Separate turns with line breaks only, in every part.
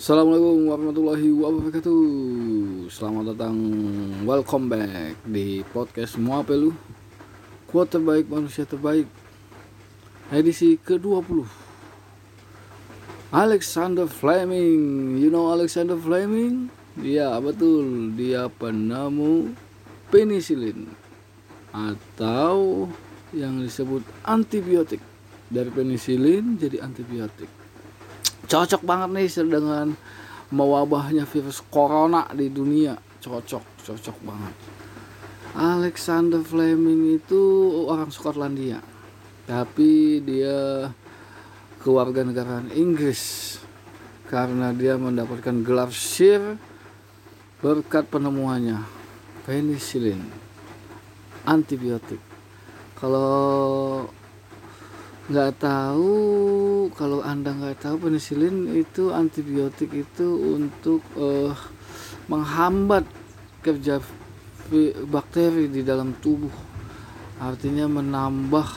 Assalamualaikum warahmatullahi wabarakatuh. Selamat datang. Welcome back Di podcast Semua Pelu. Kuat terbaik manusia terbaik. Edisi ke-20 Alexander Fleming. You know Alexander Fleming? Iya betul. Dia penemu penicillin Atau yang disebut antibiotik. Dari penicillin jadi antibiotik cocok banget nih dengan mewabahnya virus corona di dunia. Cocok cocok banget. Alexander Fleming itu orang Skotlandia tapi dia kewarganegaraan Inggris karena dia mendapatkan gelar Sir berkat penemuannya penicillin antibiotik. Kalau nggak tahu. Kalau anda nggak tahu penisilin itu antibiotik itu untuk uh, menghambat kerja bakteri di dalam tubuh. Artinya menambah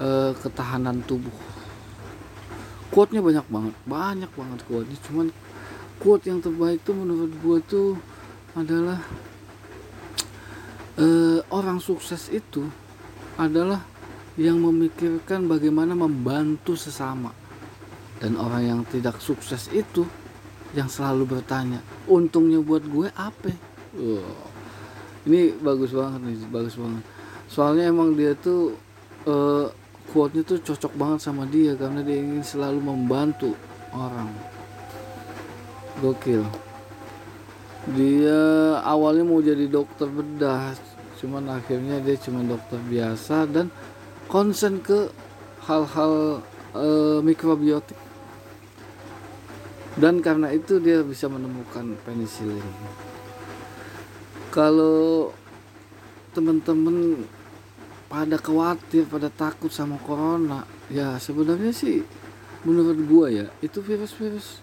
uh, ketahanan tubuh. Quote-nya banyak banget banyak banget quote-nya. Cuman quote yang terbaik tuh menurut gue tuh adalah uh, orang sukses itu adalah yang memikirkan bagaimana membantu sesama. Dan orang yang tidak sukses itu yang selalu bertanya untungnya buat gue apa? Wow. ini bagus banget nih bagus banget. Soalnya emang dia tuh uh, quote-nya tuh cocok banget sama dia karena dia ingin selalu membantu orang. Gokil. Dia awalnya mau jadi dokter bedah cuman akhirnya dia cuma dokter biasa dan konsen ke hal-hal e, mikrobiotik? Dan karena itu dia bisa menemukan penicillin. Kalau teman-teman pada khawatir pada takut sama corona ya sebenarnya sih menurut gua ya itu virus-virus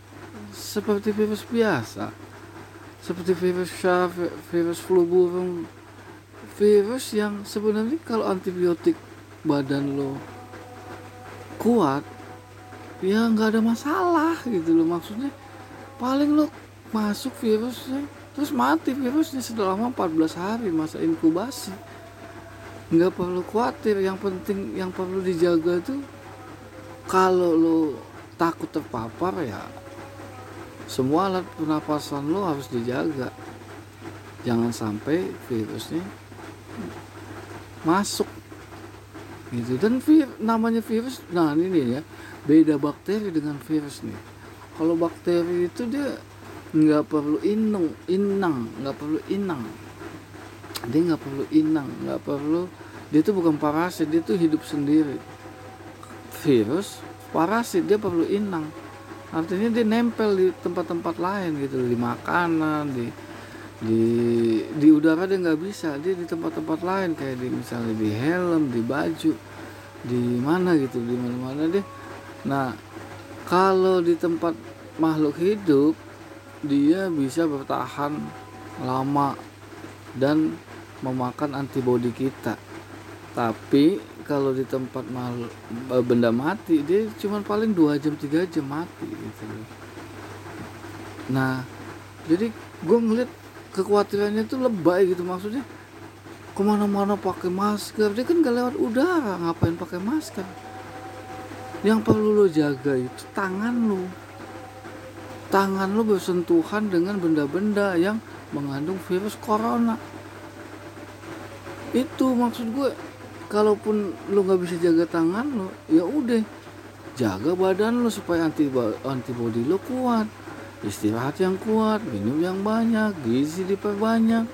seperti virus biasa. Seperti virus SARS, virus flu burung. Virus yang sebenarnya kalau antibiotik badan lo kuat ya nggak ada masalah gitu loh. Maksudnya paling lo masuk virusnya terus mati virusnya selama 14 hari masa inkubasi. Nggak perlu khawatir yang penting yang perlu dijaga tuh kalau lo takut terpapar ya semua alat pernapasan lo harus dijaga. Jangan sampai virusnya masuk gitu. Dan vir, namanya virus nah ini ya beda bakteri dengan virus nih. Kalau bakteri itu dia nggak perlu inung inang nggak perlu inang. Dia nggak perlu inang nggak perlu dia itu bukan parasit dia itu hidup sendiri. Virus parasit dia perlu inang. Artinya dia nempel di tempat-tempat lain gitu di makanan di di di udara dia nggak bisa. Dia di tempat-tempat lain kayak di misalnya di helm di baju di mana gitu di mana-mana deh. Nah kalau di tempat makhluk hidup dia bisa bertahan lama dan memakan antibodi kita. Tapi kalau di tempat makhluk eh, benda mati dia cuma paling dua jam tiga jam mati gitu. Nah jadi gue ngeliat kekhawatirannya tuh lebay gitu maksudnya ke mana-mana pakai masker. Dia kan gak lewat udara ngapain pakai masker? Yang perlu lo jaga itu tangan lo. Tangan lo bersentuhan dengan benda-benda yang mengandung virus corona. Itu maksud gue kalaupun lo nggak bisa jaga tangan lo ya udah jaga badan lo supaya anti antibody lo kuat istirahat yang kuat minum yang banyak gizi diperbanyak.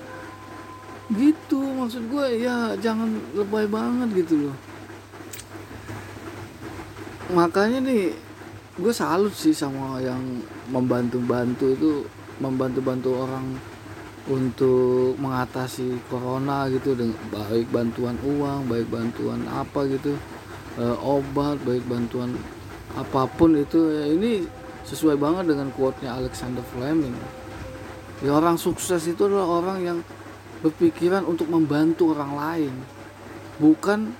Gitu maksud gue ya jangan lebay banget gitu loh. Makanya nih gue salut sih sama yang membantu-bantu itu membantu-bantu orang untuk mengatasi corona gitu dengan baik bantuan uang baik bantuan apa gitu e, obat baik bantuan apa pun itu. Ya ini sesuai banget dengan quote-nya Alexander Fleming. Ya orang sukses itu adalah orang yang berpikiran untuk membantu orang lain. Bukan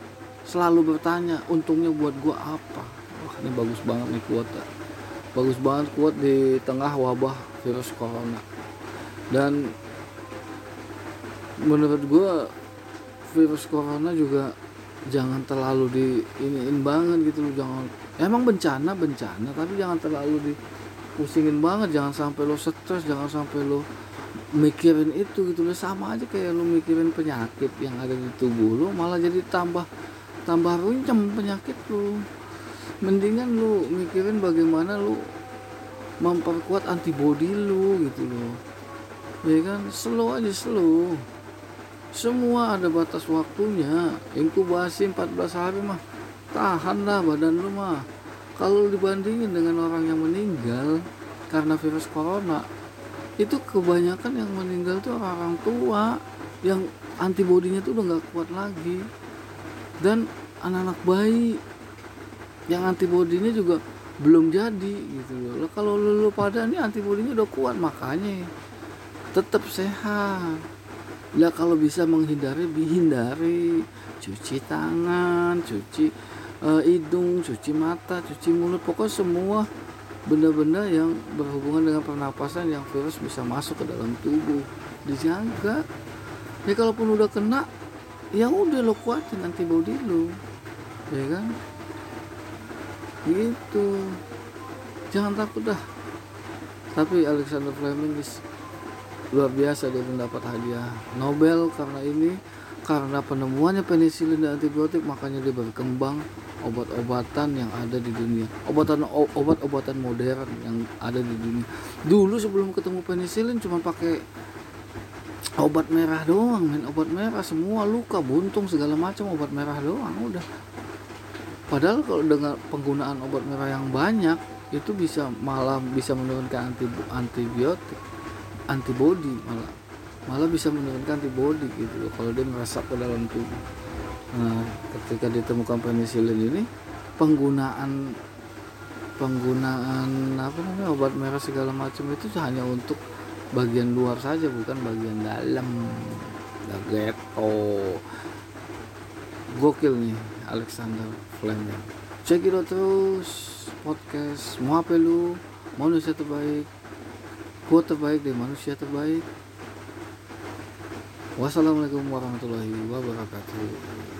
selalu bertanya untungnya buat gua apa? Wah ini bagus banget nih quote bagus banget kuat di tengah wabah virus corona. Dan menurut gue virus corona juga jangan terlalu di iniin banget gitu loh jangan. Emang bencana bencana tapi jangan terlalu di pusingin banget. Jangan sampai lo stres jangan sampai lo mikirin itu gitu loh. Sama aja kayak lo mikirin penyakit yang ada di tubuh lo malah jadi tambah tambah runcem penyakit lo. Mendingan lo mikirin bagaimana lo memperkuat antibodi lo gitu loh. Ya kan? Slow aja slow semua ada batas waktunya. Inkubasi 14 hari mah. Tahan lah badan lu mah. Kalau dibandingin dengan orang yang meninggal karena virus corona itu kebanyakan yang meninggal tuh orang-orang tua yang antibodinya tuh udah nggak kuat lagi. Dan anak-anak bayi yang antibodinya juga belum jadi gitu loh. Kalau lu, lu pada nih antibodinya udah kuat makanya tetap sehat ya kalau bisa menghindari dihindari. Cuci tangan cuci uh, hidung cuci mata cuci mulut. Pokoknya semua benda-benda yang berhubungan dengan pernapasan yang virus bisa masuk ke dalam tubuh. Dijaga. Ya kalaupun udah kena ya udah lo kuatin antibody lo. Ya kan? Gitu. Jangan takut dah. Tapi Alexander Fleming luar biasa dia mendapat hadiah Nobel karena ini karena penemuannya penisilin dan antibiotik makanya dia berkembang obat-obatan yang ada di dunia. Obatan obat-obatan modern yang ada di dunia. Dulu sebelum ketemu penisilin cuma pakai obat merah doang main obat merah semua luka buntung segala macam obat merah doang udah. Padahal kalau dengan penggunaan obat merah yang banyak itu bisa malah bisa menurunkan antibiotik antibody malah malah bisa menurunkan antibody gitu loh kalau dia meresap ke dalam tubuh. Nah ketika ditemukan penicillin ini penggunaan penggunaan apa namanya obat merah segala macam itu hanya untuk bagian luar saja bukan bagian dalam. Gageto gokil nih Alexander Fleming. Cek itu terus podcast. Mau apa lu? Manusia terbaik quote terbaik dari manusia terbaik. Wassalamualaikum warahmatullahi wabarakatuh